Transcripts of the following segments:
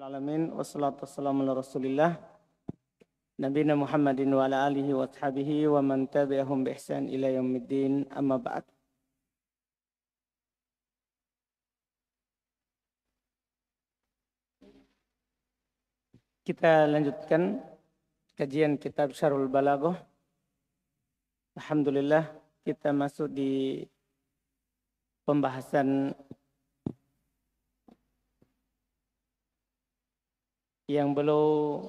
Alamin wassalatu wassalamu ala Rasulillah Nabi Muhammadin wa ala alihi wa ashabihi wa man tabi'ahum bi ihsan ila yaumiddin amma ba'd. Kita lanjutkan kajian kitab Syarul Balaghah. Alhamdulillah kita masuk di pembahasan yang belum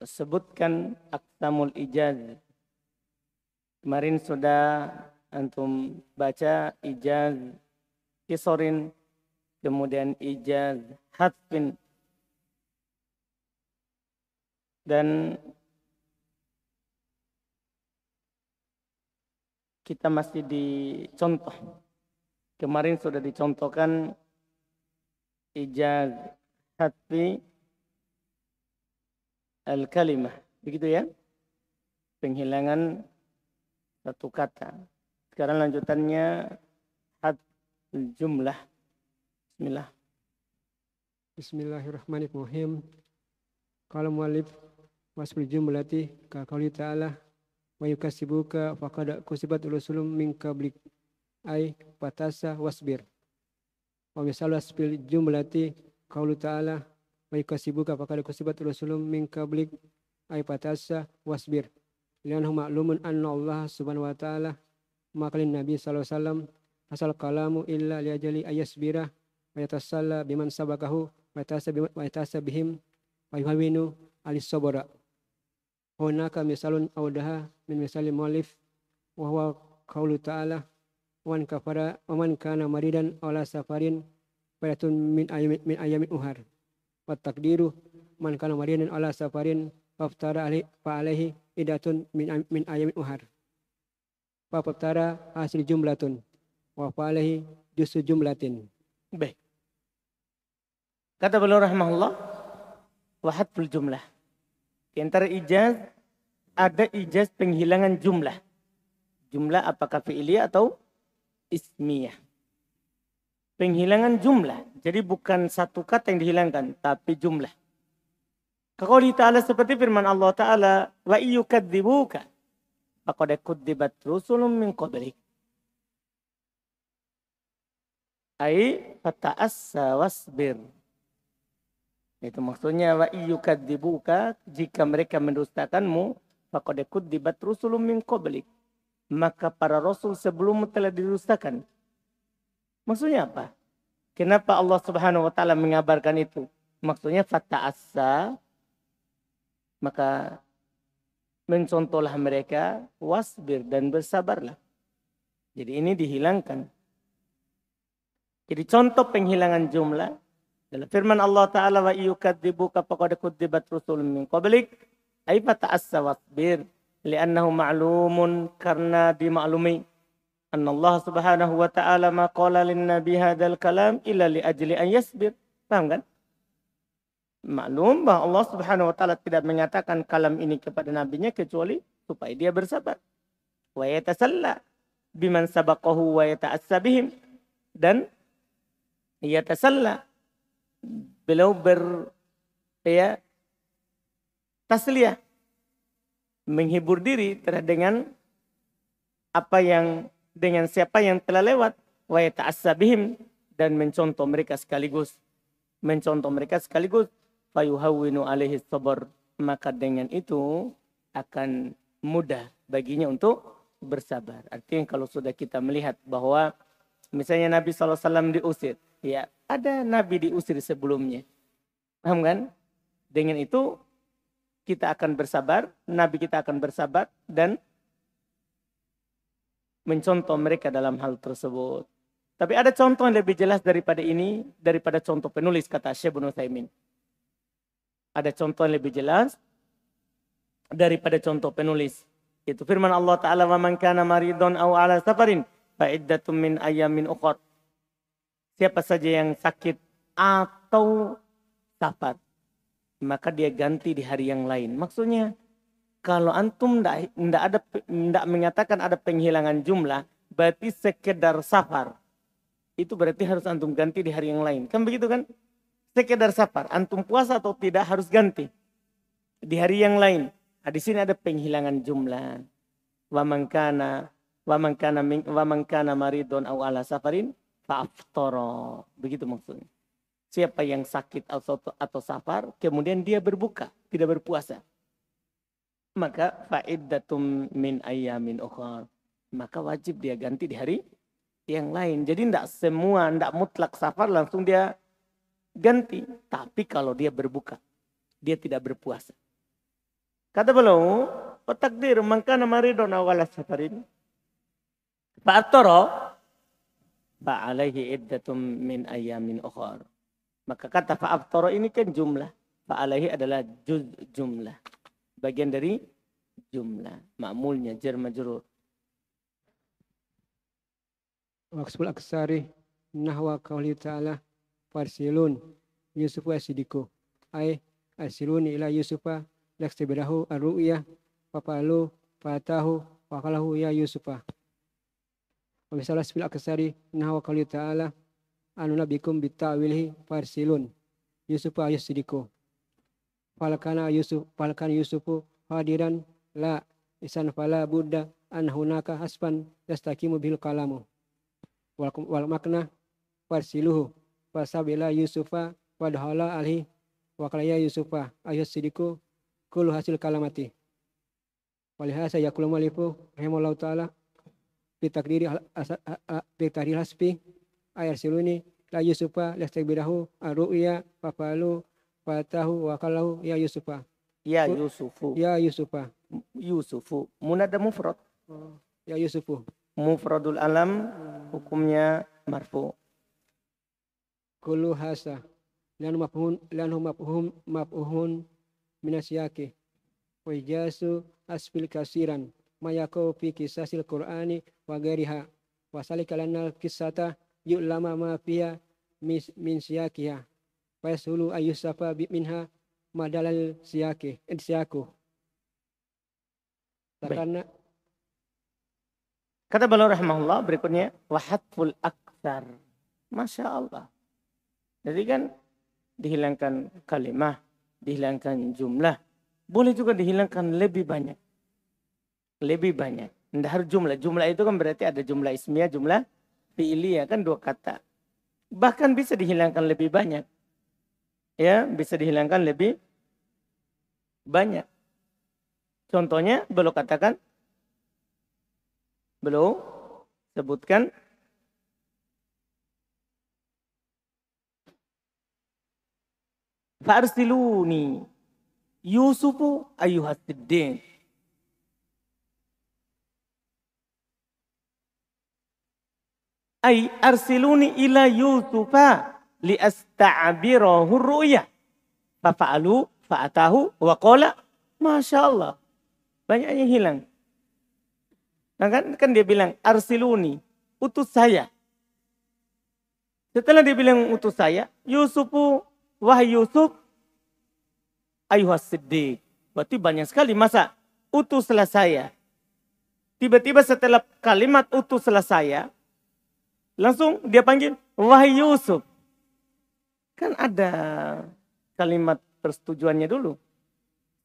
sebutkan aktamul ijaz. Kemarin sudah antum baca ijaz kisorin, kemudian ijaz hatfin, dan kita masih di contoh. Kemarin sudah dicontohkan ijaz hatfi al-kalimah. Begitu ya. Penghilangan satu kata. Sekarang lanjutannya had jumlah. Bismillah. Bismillahirrahmanirrahim. Kalau mualif wasfil jumlati ka qauli ta'ala wa yukasibuka faqad kusibat rusulum min qablik ay patasa wasbir. Wa misal wasfil jumlati qaulu ta'ala wa yukasibuka faqad kusibat rusulum min qablik ay patasa wasbir lianhu ma'lumun anna Allah subhanahu wa ta'ala makalin Nabi wasallam. Asal kalamu illa liajali ayasbira wa yatasalla biman sabakahu wa yatasa wa bihim wa yuhawinu alis sabara hunaka misalun awdaha min misali mualif wa huwa ta'ala wan kafara man kana maridan ala safarin fadatun min ayamin min ayamin uhar wa takdiru man kana maridan ala safarin faftara alaihi fa alaihi idatun min min ayamin uhar fa faftara hasil jumlatun wa fa alaihi jusu jumlatin Baik. Kata beliau rahmahullah wahatul jumlah. Di antara ijaz ada ijaz penghilangan jumlah. Jumlah apakah fi'liyah atau ismiyah. Penghilangan jumlah. Jadi bukan satu kata yang dihilangkan, tapi jumlah. Kaqali ta'ala seperti firman Allah ta'ala, wa iyukadzibuka faqad kudzibat rusulun min qablik. Ai fata'assa wasbir. Itu maksudnya wa iyukadzibuka jika mereka mendustakanmu faqad kudzibat rusulun min qablik. Maka para rasul sebelummu telah didustakan. Maksudnya apa? Kenapa Allah Subhanahu wa taala mengabarkan itu? Maksudnya fata'assa maka mencontohlah mereka wasbir dan bersabarlah. Jadi ini dihilangkan. Jadi contoh penghilangan jumlah dalam firman Allah taala wa yukadzibuka faqad kudzibat rusulun min qablik ay fata'assa wasbir li'annahu ma'lumun karena dimaklumi أن Allah subhanahu wa ta'ala ma qala lin nabi hadal kalam illa li ajli an yasbir. Kan? Maklum bahwa Allah subhanahu wa tidak menyatakan kalam ini kepada nabinya kecuali supaya dia bersabar. Wa yatasalla biman sabaqahu wa yata'assabihim. Dan yatasalla. Beliau ber ya, tasliyah. Menghibur diri terhadap dengan apa yang dengan siapa yang telah lewat wa bihim dan mencontoh mereka sekaligus. Mencontoh mereka sekaligus fayuhawwinu alaihi sabar maka dengan itu akan mudah baginya untuk bersabar. Artinya kalau sudah kita melihat bahwa misalnya Nabi SAW diusir ya ada Nabi diusir sebelumnya. Paham kan? Dengan itu kita akan bersabar Nabi kita akan bersabar dan mencontoh mereka dalam hal tersebut. Tapi ada contoh yang lebih jelas daripada ini, daripada contoh penulis kata Syekh Ibnu Taimin. Ada contoh yang lebih jelas daripada contoh penulis. Itu firman Allah Ta'ala, وَمَنْ كَانَ مَرِيضًا أَوْ عَلَى سَفَرٍ فَعِدَّةٌ مِّنْ أَيَّامٍ أُخَرٍ Siapa saja yang sakit atau safar, maka dia ganti di hari yang lain. Maksudnya, kalau antum tidak ada tidak menyatakan ada penghilangan jumlah, berarti sekedar safar. Itu berarti harus antum ganti di hari yang lain. Kan begitu kan? sekedar safar. Antum puasa atau tidak harus ganti. Di hari yang lain. Nah, di sini ada penghilangan jumlah. Wa man kana wa man kana wa man kana maridun aw ala safarin fa'aftara. Begitu maksudnya. Siapa yang sakit atau atau safar kemudian dia berbuka, tidak berpuasa. Maka fa'iddatum min ayyamin ukhra. Maka wajib dia ganti di hari yang lain. Jadi tidak semua, tidak mutlak safar langsung dia ganti. Tapi kalau dia berbuka, dia tidak berpuasa. Kata beliau, petakdir mangkana maridon awala safarin. Fa'attara fa'alaihi iddatum min ayamin ukhar. Maka kata fa'aftara ini kan jumlah. Fa'alaihi adalah juz jumlah. Bagian dari jumlah. Ma'mulnya, jar majrur. Waqsul aksari nahwa qawli ta'ala farsilun Yusuf asidiku ay asiluni ila Yusufa laksibirahu ar-ru'ya fapalu fatahu wakalahu ya Yusufa wa misalah bil aksari nahwa qawli ta'ala anu nabikum bitawilhi farsilun Yusufa asidiku falakana Yusuf falakana Yusufu hadiran la isan fala buddha an hunaka hasban yastakimu bil kalamu. Wal, wal makna farsiluhu fasabila yusufa wadhala alhi wa kalaya yusufa ayat sidiku kulu hasil kalamati. Walihasa yakulu malifu rahimallahu ta'ala fi takdiri fi takdiri hasbi ayat siluni la yusufa lastakbirahu arru'ya fafalu fatahu wa kalahu ya yusufa. Ya yusufu. Ya yusufa. Yusufu. Munada mufrad? Oh, ya yusufu. Mufradul alam hukumnya marfu. Kullu hasa. Lan mafhum lan mafhum mafhum minasyaki. Wa ijasu asfil kasiran. Mayako fi kisasil qur'ani wa ghairiha. Wa salika lanal kisata yu'lama ma fiha min siyakiha wa yasulu ayyusafa minha madalal siyaki siyaku karena Kata beliau rahimahullah berikutnya wahatful aksar. Masya Allah. Jadi kan dihilangkan kalimah, dihilangkan jumlah. Boleh juga dihilangkan lebih banyak. Lebih banyak. Tidak harus jumlah. Jumlah itu kan berarti ada jumlah ismiyah, jumlah fi'liyah. Kan dua kata. Bahkan bisa dihilangkan lebih banyak. Ya, bisa dihilangkan lebih banyak. Contohnya, belum katakan belum sebutkan Farsiluni Yusufu ayuhasiddin. Ay arsiluni ila Yusufa li asta'birahu ru'ya. Fafa'alu fa'atahu wa qala Masya Allah. Banyak yang hilang. Nah kan, kan dia bilang, arsiluni, utus saya. Setelah dia bilang utus saya, Yusufu, wah Yusuf, ayuhas siddiq. Berarti banyak sekali, masa utuslah saya. Tiba-tiba setelah kalimat utuslah saya, langsung dia panggil, wah Yusuf. Kan ada kalimat persetujuannya dulu.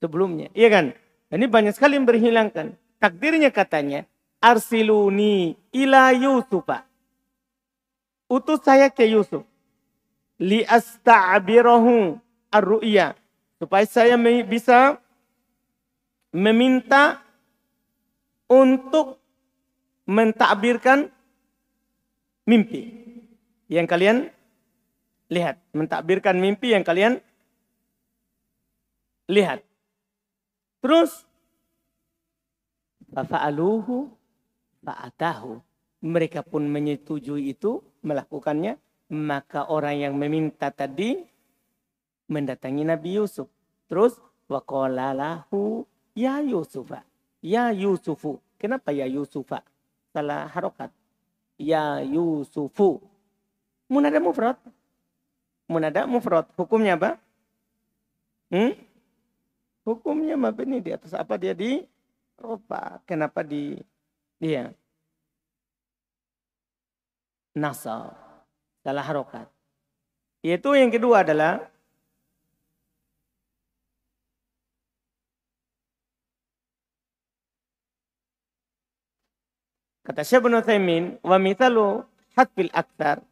Sebelumnya, iya kan? Ini banyak sekali yang berhilangkan. Takdirnya katanya, arsiluni ila Yusufa. Utus saya ke Yusuf. Li asta'birahu. Supaya saya bisa meminta untuk mentakbirkan mimpi. Yang kalian lihat. Mentakbirkan mimpi yang kalian lihat. Terus. Fafa'aluhu fa'atahu. Mereka pun menyetujui itu, melakukannya. Maka orang yang meminta tadi mendatangi Nabi Yusuf. Terus waqalalahu ya Yusufa. Ya Yusufu. Kenapa ya Yusufa? Salah harokat. Ya Yusufu. Munada mufrad. Munada mufrad. Hukumnya apa? Hmm? Hukumnya mabni di atas apa dia di ropa. Kenapa di Iya. Nasab. Salah harokat. Yaitu yang kedua adalah Kata Syekh Ibn Uthaymin, wa mithalu hatfil aktar.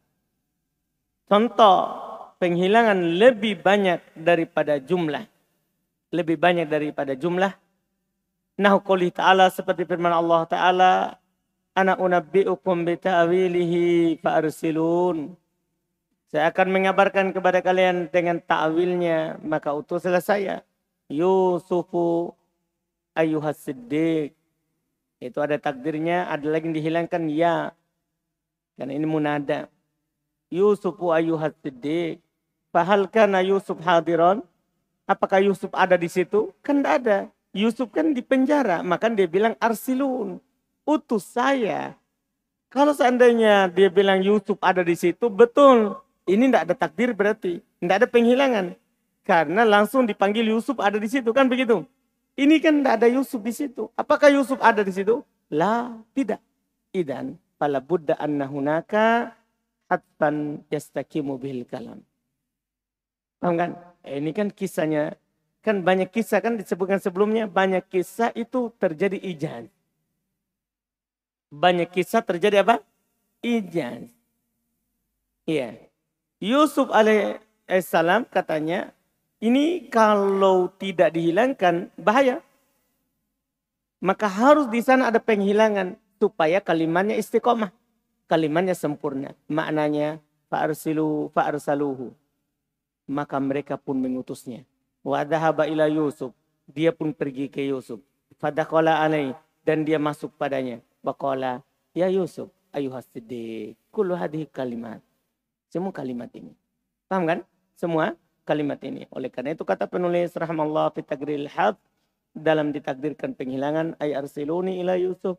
Contoh penghilangan lebih banyak daripada jumlah. Lebih banyak daripada jumlah. Qoli ta'ala seperti firman Allah Ta'ala. Ana unabbi'ukum bita'wilihi fa'arsilun. Saya akan mengabarkan kepada kalian dengan ta'wilnya. Maka utuslah saya. Yusufu ayuhas siddiq itu ada takdirnya, ada lagi yang dihilangkan ya. Karena ini munada. Yusuf ayuhat siddiq. Fahal kana Yusuf hadiron? Apakah Yusuf ada di situ? Kan tidak ada. Yusuf kan di penjara. Maka dia bilang arsilun. Utus saya. Kalau seandainya dia bilang Yusuf ada di situ, betul. Ini tidak ada takdir berarti. Tidak ada penghilangan. Karena langsung dipanggil Yusuf ada di situ. Kan begitu? Ini kan tidak ada Yusuf di situ. Apakah Yusuf ada di situ? La, tidak. Idan, pala buddha anna hunaka hatban yastakimu bil kalam. Paham kan? Eh, ini kan kisahnya. Kan banyak kisah kan disebutkan sebelumnya. Banyak kisah itu terjadi ijaz. Banyak kisah terjadi apa? Ijaz. Iya. Yusuf alaihissalam katanya ini kalau tidak dihilangkan bahaya. Maka harus di sana ada penghilangan supaya kalimatnya istiqomah. Kalimatnya sempurna. Maknanya fa'arsilu fa'arsaluhu. Maka mereka pun mengutusnya. Wa dhahaba ila Yusuf. Dia pun pergi ke Yusuf. Fadakola alai. Dan dia masuk padanya. Bakola. Ya Yusuf. Ayuhas siddiq. Kulu hadhi kalimat. Semua kalimat ini. Paham kan? Semua kalimat ini. Oleh karena itu kata penulis rahmallah fi tagril had dalam ditakdirkan penghilangan ay arsiluni ila Yusuf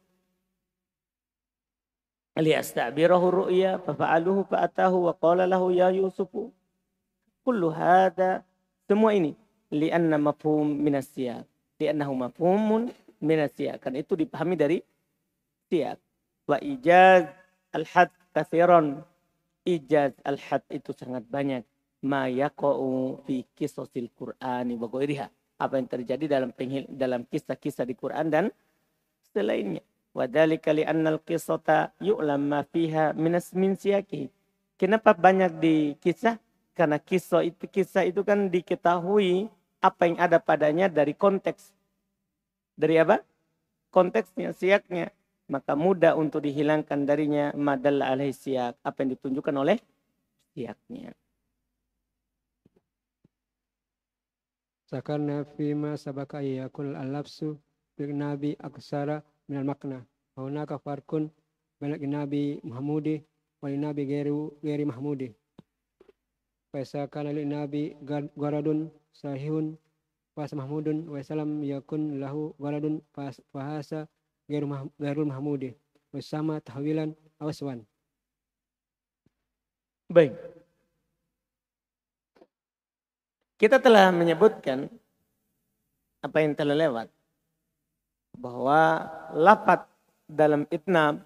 liyastabirahu ru'ya fafa'aluhu fa'atahu wa qala lahu ya Yusufu kullu hada semua ini lianna mafhum minas siyaq liannahu mafhumun minas siyaq kan itu dipahami dari siyaq wa ijaz al-had kathiran ijaz al-had itu sangat banyak ma yaqa'u fi qisasil Qur'ani wa ghairiha. Apa yang terjadi dalam penghil, dalam kisah-kisah di Quran dan selainnya. Wa dzalika li anna al-qissata yu'lam ma fiha min min siyaqi. Kenapa banyak di kisah? Karena kisah itu kisah itu kan diketahui apa yang ada padanya dari konteks. Dari apa? Konteksnya, siaknya. Maka mudah untuk dihilangkan darinya madalla alaihi siak. Apa yang ditunjukkan oleh siaknya. Sakarna fima sabaka yakul al-lafsu nabi aksara min al-makna. Hunaka farkun baina nabi Muhammadi wa nabi gairu Mahmudi. Faisa kana lin nabi garadun sahihun pas Mahmudun wa salam yakun lahu garadun fahasa gairu gairul Mahmudi. Bersama tahwilan awaswan. Baik. Kita telah menyebutkan apa yang telah lewat. Bahwa lapat dalam itnab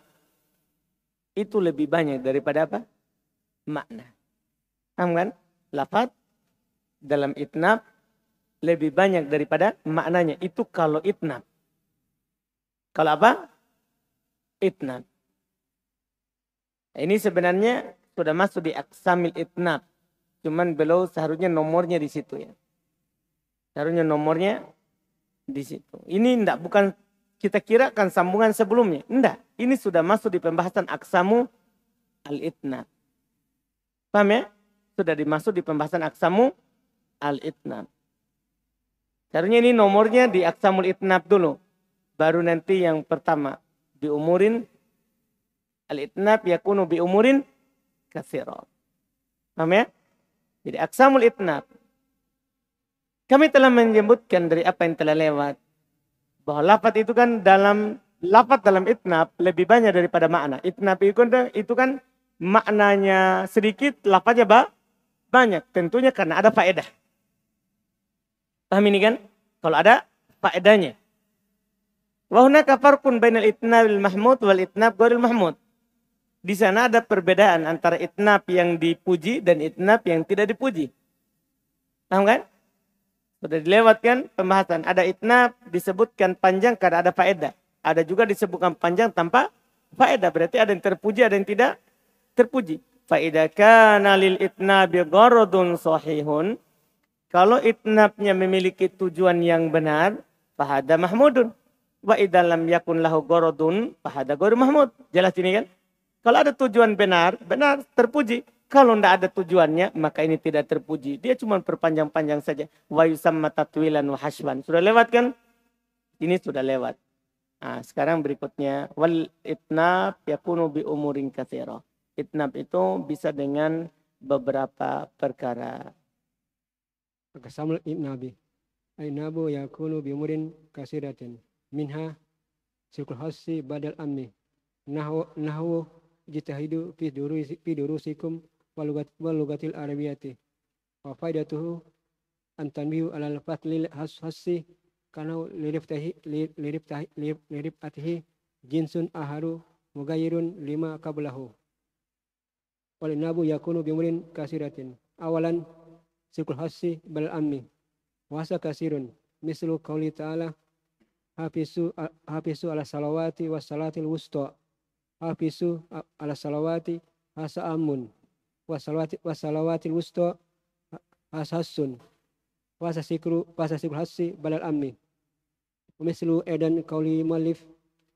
itu lebih banyak daripada apa? Makna. Paham kan? Lafat dalam itnab lebih banyak daripada maknanya. Itu kalau itnab. Kalau apa? Itnab. Ini sebenarnya sudah masuk di aksamil itnab. Cuman beliau seharusnya nomornya di situ ya. Seharusnya nomornya di situ. Ini enggak bukan kita kira kan sambungan sebelumnya. Enggak. Ini sudah masuk di pembahasan aksamu al-itnab. Paham ya? Sudah dimasuk di pembahasan aksamu al-itnab. Seharusnya ini nomornya di aksamul itnab dulu. Baru nanti yang pertama. Di umurin al-itnab yakunu bi umurin kasirat. Paham ya? Jadi aksamul itnab. Kami telah menyebutkan dari apa yang telah lewat. Bahwa lafat itu kan dalam lafat dalam itnab lebih banyak daripada makna. Itnab itu kan, itu kan maknanya sedikit, lafaznya bah, banyak. Tentunya karena ada faedah. Paham ini kan? Kalau ada faedahnya. Wa hunaka farqun bainal itnabil mahmud wal itnab ghairil mahmud. Di sana ada perbedaan antara itnab yang dipuji dan itnab yang tidak dipuji. Paham kan? Sudah dilewatkan pembahasan. Ada itnab disebutkan panjang karena ada faedah. Ada juga disebutkan panjang tanpa faedah. Berarti ada yang terpuji, ada yang tidak terpuji. Faedah kana lil itnabi gharadun sahihun. Kalau itnabnya memiliki tujuan yang benar, fahada mahmudun. Wa idalam yakun lahu gharadun, fahada ghairu mahmud. Jelas ini kan? Kalau ada tujuan benar, benar terpuji. Kalau tidak ada tujuannya, maka ini tidak terpuji. Dia cuma perpanjang-panjang saja. Wa yusamma tatwilan wa hashwan. Sudah lewat kan? Ini sudah lewat. Nah, sekarang berikutnya. Wal itnab yakunu bi umurin kathira. Itnab itu bisa dengan beberapa perkara. Akasamul itnabi. Ainabu yakunu bi umurin kasiratin. Minha sirkul hasi badal ammi. Nahu, nahu jitahidu fi durusi fi durusikum walugat walugatil arabiyati wa faidatuhu an tanbihu alal fatlil has hasi kana lirif tahi lirif tahi lirif atihi jinsun aharu mugayirun lima qablahu wal nabu yakunu bimurin kasiratin. Awalan sikul hasi bal ammi. Wasa kasirun. Mislu qauli ta'ala hafisu hafisu ala salawati was salatil wusta. Hafisu ala salawati hasa amun wasalawati wasalawatil wusta hasasun wasa sikru wasa sikru hasi balal ammi. Mislu edan kauli malif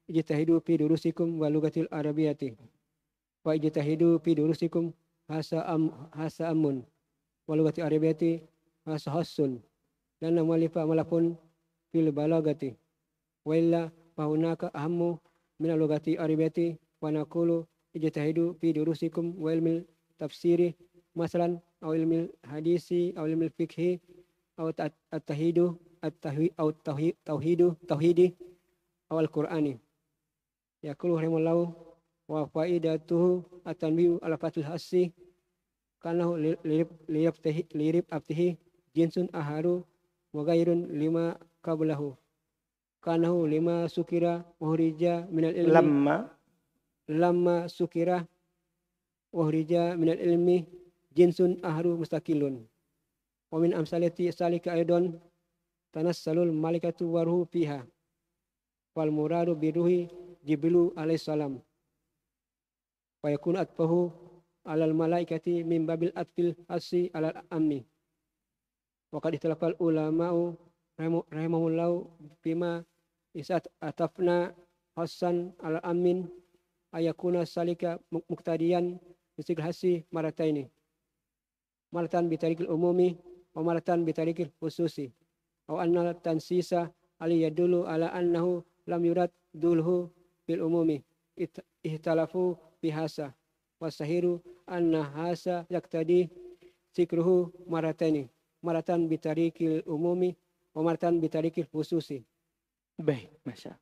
ijtahidu fi durusikum wa lugatil arabiyati wa ijtahidu fi durusikum hasa am hasa amun. Wa lugatil arabiyati hasa hasun dan malifa malapun fil balagati. Wa illa fa hunaka ahammu min lugati arabiyati wa naqulu ijtahidu fi durusikum wa ilmil tafsiri masalan aw ilmil hadisi aw ilmil fikhi aw at-tahidu at-tauhid aw tauhidu tauhidi aw al-qur'ani. Yaqulu rahimallahu wa faidatuhu at-tanbihu ala fatul hasi kana lirib lirib tahi lirib abtihi jinsun aharu wa ghairun lima qablahu kanahu lima sukira muhrija minal ilmi. Lamma? Lamma sukira wahrija minal ilmi jinsun ahru mustaqilun wa min amsalati salika aidon tanassalul malikatu waruhu fiha wal muradu biruhi jibrilu alaihi salam wa yakun atfahu alal malaikati min babil atfil asi alal ammi. Wa qad ikhtalafal ulama'u rahimahullahu bima isat atafna hasan al amin ayakuna salika muktadian bisikil hasi marataini. Maratan bitarikil umumi wa maratan bitarikil khususi. Aw anna tansisa ali yadulu ala annahu lam yurad dulhu bil umumi. Ihtalafu bihasa wasahiru anna hasa yaktadi sikruhu marataini maratan bitarikil umumi wa maratan bitarikil khususi Baik, Masya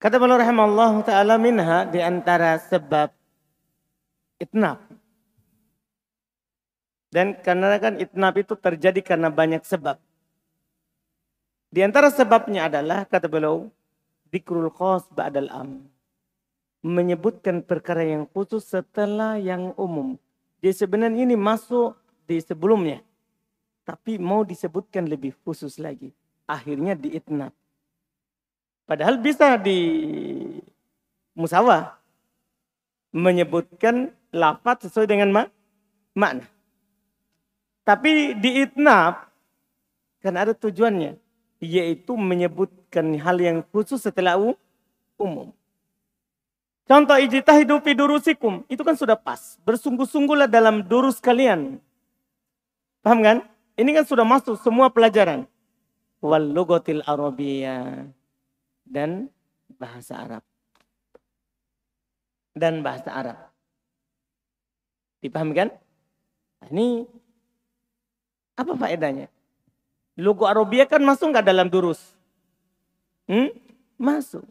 Kata beliau rahimahullah ta'ala minha di antara sebab itnab. Dan karena kan itnab itu terjadi karena banyak sebab. Di antara sebabnya adalah kata beliau dikrul khos ba'dal am. Menyebutkan perkara yang khusus setelah yang umum. Jadi sebenarnya ini masuk di sebelumnya. Tapi mau disebutkan lebih khusus lagi. Akhirnya di itnab. Padahal bisa di musawah menyebutkan lafaz sesuai dengan mak makna. Tapi di itnab kan ada tujuannya yaitu menyebutkan hal yang khusus setelah umum. Contoh ijtahidu fi durusikum itu kan sudah pas. Bersungguh-sungguhlah dalam durus kalian. Paham kan? Ini kan sudah masuk semua pelajaran. Wal lugatil arabiyah dan bahasa Arab. Dan bahasa Arab. Dipahami kan? Nah, ini apa faedahnya? Logo Arabia kan masuk nggak dalam durus? Hmm? Masuk.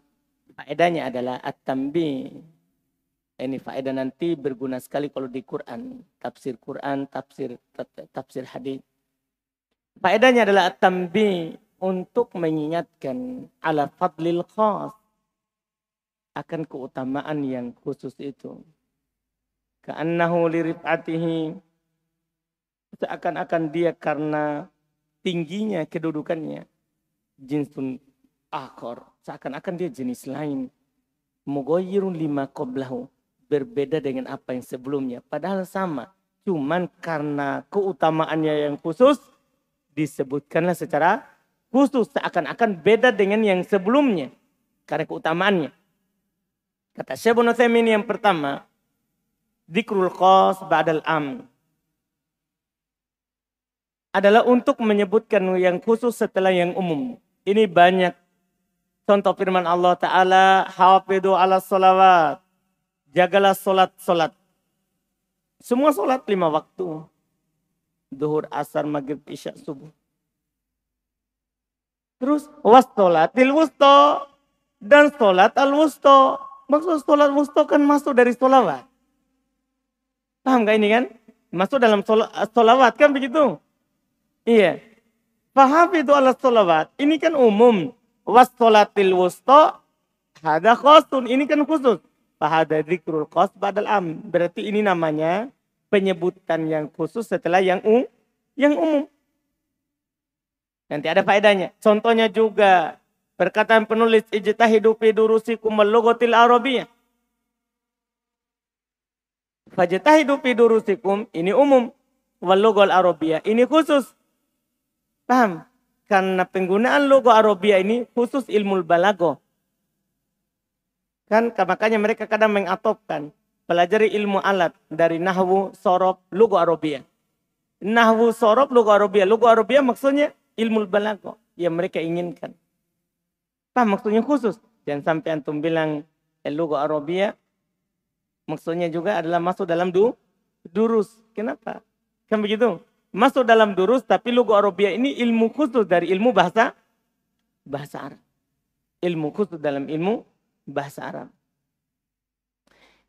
Faedahnya adalah at-tambi. Ini faedah nanti berguna sekali kalau di Quran. Tafsir Quran, tafsir tafsir hadis. Faedahnya adalah at-tambi untuk mengingatkan ala fadlil khas akan keutamaan yang khusus itu. Ka'annahu lirif'atihi seakan-akan dia karena tingginya kedudukannya jinsun akhor seakan-akan dia jenis lain mugoyirun lima qoblahu berbeda dengan apa yang sebelumnya padahal sama cuman karena keutamaannya yang khusus disebutkanlah secara khusus seakan-akan beda dengan yang sebelumnya karena keutamaannya kata Syekh Ibnu yang pertama Dikrul khas ba'dal am. Adalah untuk menyebutkan yang khusus setelah yang umum. Ini banyak contoh firman Allah Ta'ala. Hafidu ala salawat. Jagalah solat-solat. Semua solat lima waktu. Duhur, asar, maghrib, isya, subuh. Terus was til wusto dan solat al wusto. Maksud solat wusto kan masuk dari solawat. Paham gak ini kan? Masuk dalam solawat kan begitu? Iya. Paham itu alat solawat. Ini kan umum. Was solatil wusto. Hada khosun. Ini kan khusus. Fahada zikrul khos badal am. Berarti ini namanya penyebutan yang khusus setelah yang um, yang umum. Nanti ada faedahnya. Contohnya juga perkataan penulis ijtahidu fi durusikum al-lughatil arabiyyah. Fajtahidu durusikum ini umum. Wal Arabia ini khusus. Paham? Karena penggunaan logo Arabia ini khusus ilmu balago. Kan makanya mereka kadang mengatopkan pelajari ilmu alat dari nahwu, sorob, logo Arabia. Nahwu, sorob, logo Arabia. Logo Arabia maksudnya ilmu balago yang mereka inginkan. Paham maksudnya khusus. Jangan sampai antum bilang eh, logo Arabia Maksudnya juga adalah masuk dalam du, durus. Kenapa? Kan begitu? Masuk dalam durus tapi lugu Arabia ini ilmu khusus dari ilmu bahasa bahasa Arab. Ilmu khusus dalam ilmu bahasa Arab.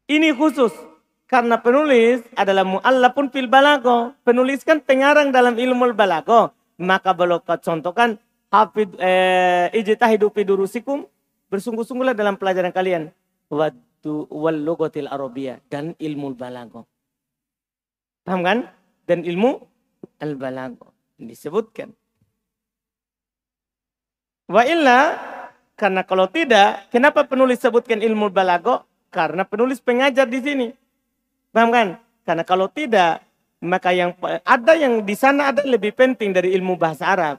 Ini khusus karena penulis adalah mu'allafun fil balago. Penulis kan pengarang dalam ilmu balago. Maka kalau contohkan hafid eh, ijtahidu fi durusikum bersungguh-sungguhlah dalam pelajaran kalian. Wad itu wal logotil arabia dan ilmu balago. Paham kan? Dan ilmu al balago disebutkan. Wa illa karena kalau tidak, kenapa penulis sebutkan ilmu balago? Karena penulis pengajar di sini. Paham kan? Karena kalau tidak, maka yang ada yang di sana ada lebih penting dari ilmu bahasa Arab.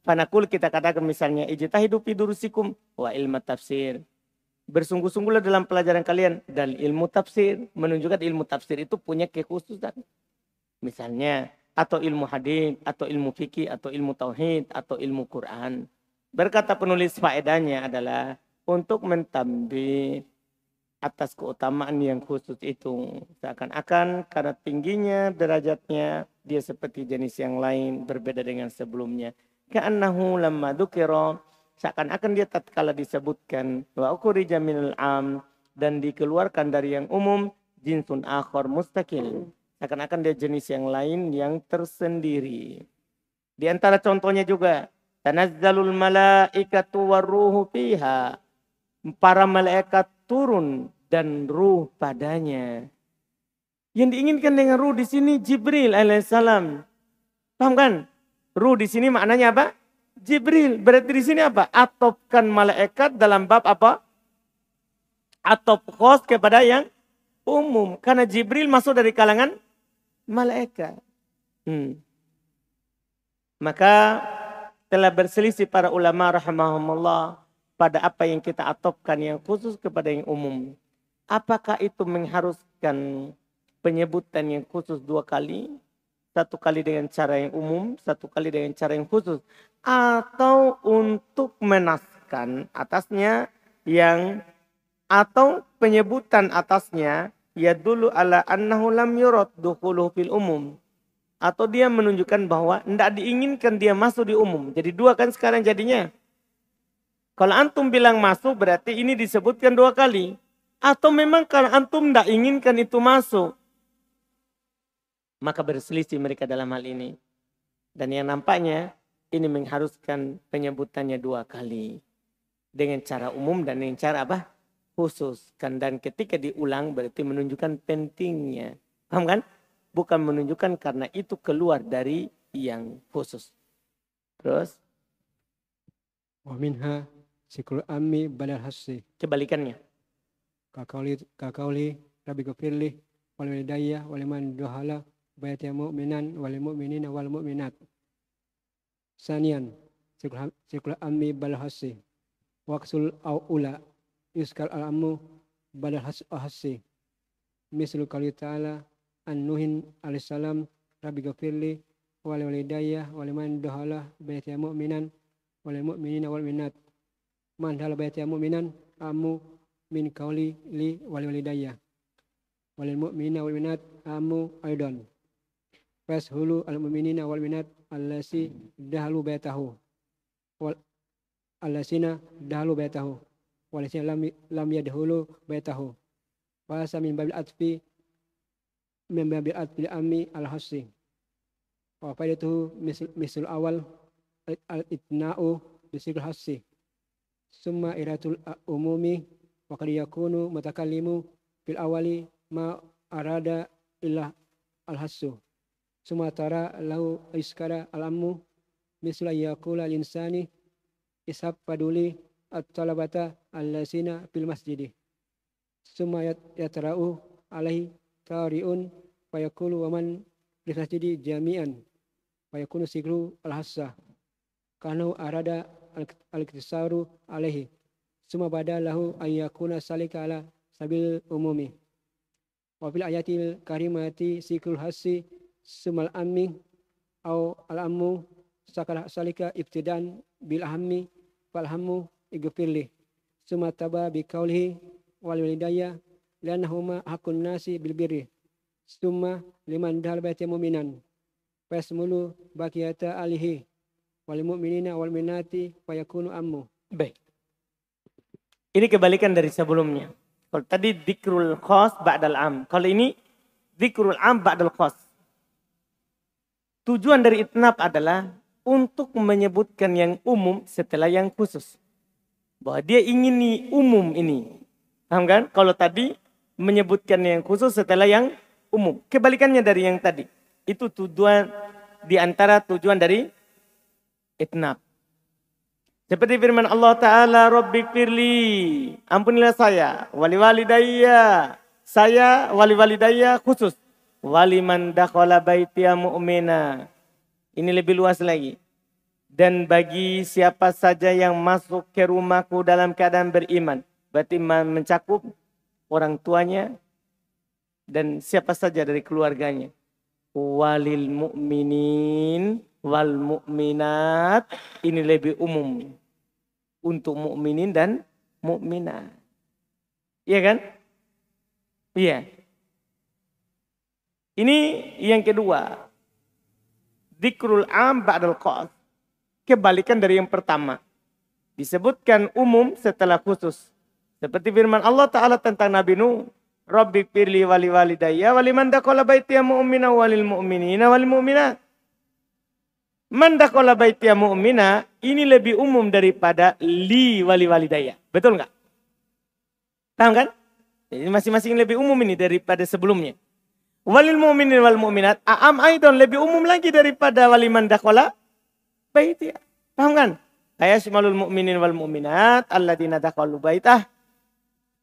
Panakul kita katakan misalnya ijtahidu fi durusikum wa ilmu tafsir bersungguh-sungguhlah dalam pelajaran kalian dan ilmu tafsir menunjukkan ilmu tafsir itu punya kekhususan misalnya atau ilmu hadis atau ilmu fikih atau ilmu tauhid atau ilmu Quran. Berkata penulis faedahnya adalah untuk mentambi atas keutamaan yang khusus itu. Seakan-akan karena tingginya derajatnya dia seperti jenis yang lain berbeda dengan sebelumnya. Ka'annahu lamma dzukira seakan-akan dia tatkala disebutkan wa ukhrija minal am dan dikeluarkan dari yang umum jinsun akhor mustakil seakan-akan dia jenis yang lain yang tersendiri di antara contohnya juga tanazzalul malaikatu waruhu fiha para malaikat turun dan ruh padanya yang diinginkan dengan ruh di sini Jibril alaihissalam paham kan ruh di sini maknanya apa Jibril. Berarti di sini apa? Atopkan malaikat dalam bab apa? Atop khos kepada yang umum. Karena Jibril masuk dari kalangan malaikat. Hmm. Maka telah berselisih para ulama rahimahumullah pada apa yang kita atopkan yang khusus kepada yang umum. Apakah itu mengharuskan penyebutan yang khusus dua kali? Satu kali dengan cara yang umum, satu kali dengan cara yang khusus atau untuk menaskan atasnya yang atau penyebutan atasnya ya dulu ala annahu lam yurad dukhuluhu fil umum atau dia menunjukkan bahwa tidak diinginkan dia masuk di umum. Jadi dua kan sekarang jadinya. Kalau antum bilang masuk berarti ini disebutkan dua kali. Atau memang kalau antum tidak inginkan itu masuk. Maka berselisih mereka dalam hal ini. Dan yang nampaknya ini mengharuskan penyebutannya dua kali. Dengan cara umum dan dengan cara apa? Khususkan dan ketika diulang berarti menunjukkan pentingnya. Paham kan? Bukan menunjukkan karena itu keluar dari yang khusus. Terus Wa minha sikul ammi badal hasi. kebalikannya. Kakauli kakauli rabbi gafirli wal walidayya wal man duhala bayat mu'minan wal mu'minina wal mu'minat. Sanian sikul ammi badal hasi. Waqsul au ula yuskal al ammu badal has hasi. Mislu kali ta'ala an nuhin alaihissalam rabbi gafirli wal walidayya wal man duhala bayat mu'minan wal mu'minina wal mu'minat. Man dahala bayat mu'minan ammu min kauli li wal walidayya walil mu'minina wal minat amu aidan fashulu al mu'minina wal minat allasi dahlu baytahu wal allasina dahlu baytahu walasina lam lam yadhulu baytahu. Fasa min babil atfi min babil atfi ammi al hasi wa faidatuhu misl misl awal al itna'u bisikul hasi summa iratul umumi wa qad yakunu mutakallimu fil awali ma arada illa al hasu summa tara lahu iskara al ammu misla yaqula al insani paduli at talabata allasina fil masjidi. Summa yat- yatra'u alaihi tariun wa yaqulu wa man fil masjidi jami'an wa yakunu sigru al hassa kanu arada al iktisaru alaihi. Summa bada lahu an yakuna salika ala sabil umumi. Wa fil ayatil karimati sikrul hasi sumal ammi au al ammu sakala salika ibtidan bil ahammi fal hammu igfirli summa taba bi qawlihi wal walidayya liannahuma hakun nasi bil birri summa liman dahal baiti mu'minan fasmulu bakiyata alihi wal mu'minina wal minati fayakunu ammu Baik. Ini kebalikan dari sebelumnya. Kalau tadi dikrul khas ba'dal am. Kalau ini dikrul am ba'dal khas. Tujuan dari itnab adalah untuk menyebutkan yang umum setelah yang khusus. Bahwa dia ingin nih umum ini. Paham kan? Kalau tadi menyebutkan yang khusus setelah yang umum. Kebalikannya dari yang tadi. Itu tujuan di antara tujuan dari itnab. Seperti firman Allah Ta'ala, Rabbi firli, ampunilah saya, wali walidayya, saya wali walidayya khusus. Wali man dakhala baitiya mu'mina. Ini lebih luas lagi. Dan bagi siapa saja yang masuk ke rumahku dalam keadaan beriman. Berarti ma- mencakup orang tuanya dan siapa saja dari keluarganya. Walil mu'minin wal mu'minat. Ini lebih umum untuk mukminin dan mukminat. Iya kan? Iya. Ini yang kedua. Dikrul am ba'dal qas. Kebalikan dari yang pertama. Disebutkan umum setelah khusus. Seperti firman Allah Ta'ala tentang Nabi Nuh. Rabbi firli wali walidayya wali man dakhala baitiya mu'mina walil mu'minina walil mu'minat. Man dakhala baitiya mu'mina ini lebih umum daripada li wali walidayya. Betul nggak? Paham kan? Jadi masing-masing lebih umum ini daripada sebelumnya. Walil mu'minin wal mu'minat a'am aidon lebih umum lagi daripada wali man baitiya. Paham kan? Ayashmalul mu'minin wal mu'minat alladzina dakhalu baitah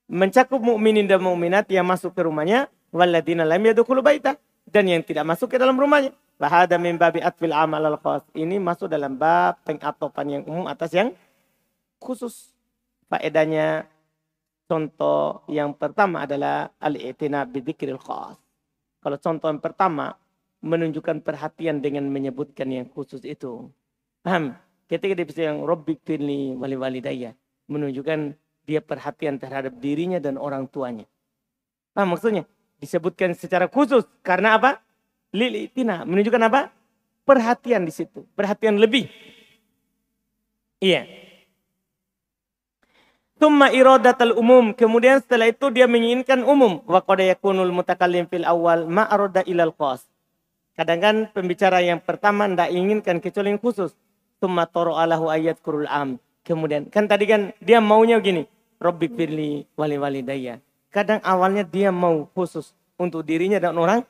mencakup mukminin dan mukminat yang masuk ke rumahnya walladzina lam yadkhulu baitah dan yang tidak masuk ke dalam rumahnya. Bahada min babi atfil amal al khas. Ini masuk dalam bab pengatopan yang umum atas yang khusus. Faedahnya contoh yang pertama adalah al-i'tina bidzikril khas. Kalau contoh yang pertama menunjukkan perhatian dengan menyebutkan yang khusus itu. Paham? Ketika dia yang Robbi firli wali walidayya menunjukkan dia perhatian terhadap dirinya dan orang tuanya. Paham maksudnya? Disebutkan secara khusus karena apa? Lilitina menunjukkan apa? Perhatian di situ, perhatian lebih. Iya. Tumma iradatul umum. Kemudian setelah itu dia menginginkan umum. Wa yakunul mutakallim fil awal ma arada ilal khas. Kadang kan pembicara yang pertama tidak inginkan kecuali yang khusus. Tumma toro ayat kurul am. Kemudian kan tadi kan dia maunya gini. Robbi firli wali walidayya. Kadang awalnya dia mau khusus untuk dirinya dan orang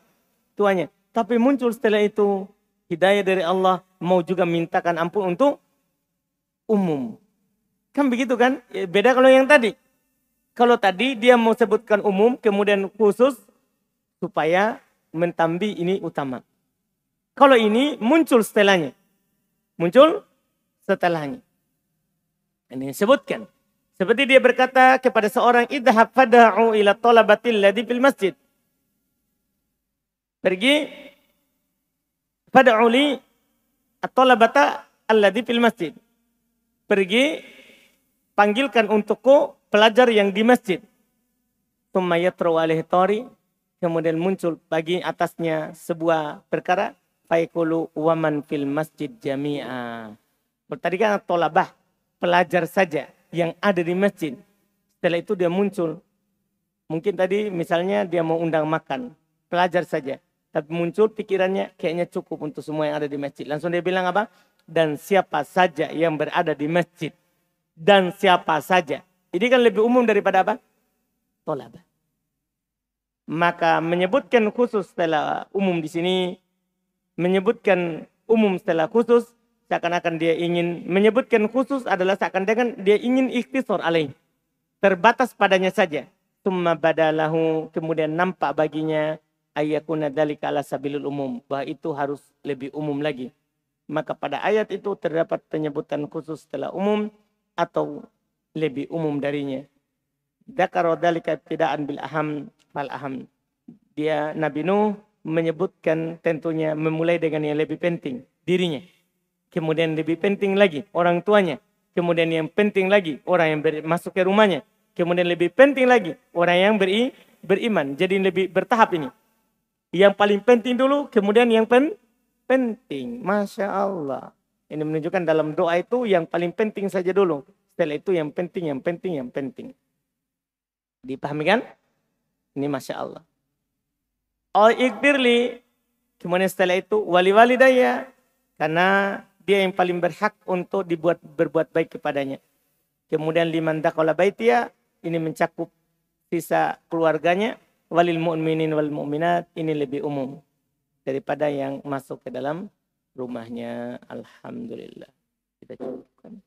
tuanya. Tapi muncul setelah itu hidayah dari Allah mau juga mintakan ampun untuk umum. Kan begitu kan? Ya, beda kalau yang tadi. Kalau tadi dia mau sebutkan umum kemudian khusus supaya mentambi ini utama. Kalau ini muncul setelahnya. Muncul setelahnya. Ini sebutkan. Seperti dia berkata kepada seorang idhab fada'u ila talabatil ladhi fil masjid. Pergi fada'u li at-talabata alladhi fil masjid. Pergi panggilkan untukku pelajar yang di masjid. Tummayatru alaihi tori. Kemudian muncul bagi atasnya sebuah perkara faikulu waman fil masjid jami'a. Tadi kan tolabah, pelajar saja yang ada di masjid. Setelah itu dia muncul. Mungkin tadi misalnya dia mau undang makan, pelajar saja. Tapi muncul pikirannya kayaknya cukup untuk semua yang ada di masjid. Langsung dia bilang apa? Dan siapa saja yang berada di masjid. Dan siapa saja. Ini kan lebih umum daripada apa? Tolabah. Maka menyebutkan khusus setelah umum di sini menyebutkan umum setelah khusus seakan-akan dia ingin menyebutkan khusus adalah seakan-akan dia ingin ikhtisar alaih. Terbatas padanya saja. Summa badalahu kemudian nampak baginya ayakuna dalika ala sabilul umum. Bahwa itu harus lebih umum lagi. Maka pada ayat itu terdapat penyebutan khusus setelah umum atau lebih umum darinya. Dakaro dalika ibtidaan aham fal aham. Dia Nabi Nuh menyebutkan tentunya memulai dengan yang lebih penting, dirinya. Kemudian lebih penting lagi orang tuanya. Kemudian yang penting lagi orang yang masuk ke rumahnya. Kemudian lebih penting lagi orang yang beri, beriman. Jadi lebih bertahap ini. Yang paling penting dulu, kemudian yang pen, penting. Masya Allah. Ini menunjukkan dalam doa itu yang paling penting saja dulu. Setelah itu yang penting, yang penting, yang penting. Dipahami kan? Ini Masya Allah. Oh ikbirli. Kemudian setelah itu wali-wali daya. Karena dia yang paling berhak untuk dibuat berbuat baik kepadanya. Kemudian liman dakala baitia. Ini mencakup sisa keluarganya. Walil mu'minin wal mu'minat. Ini lebih umum. Daripada yang masuk ke dalam rumahnya. Alhamdulillah. Kita cukupkan.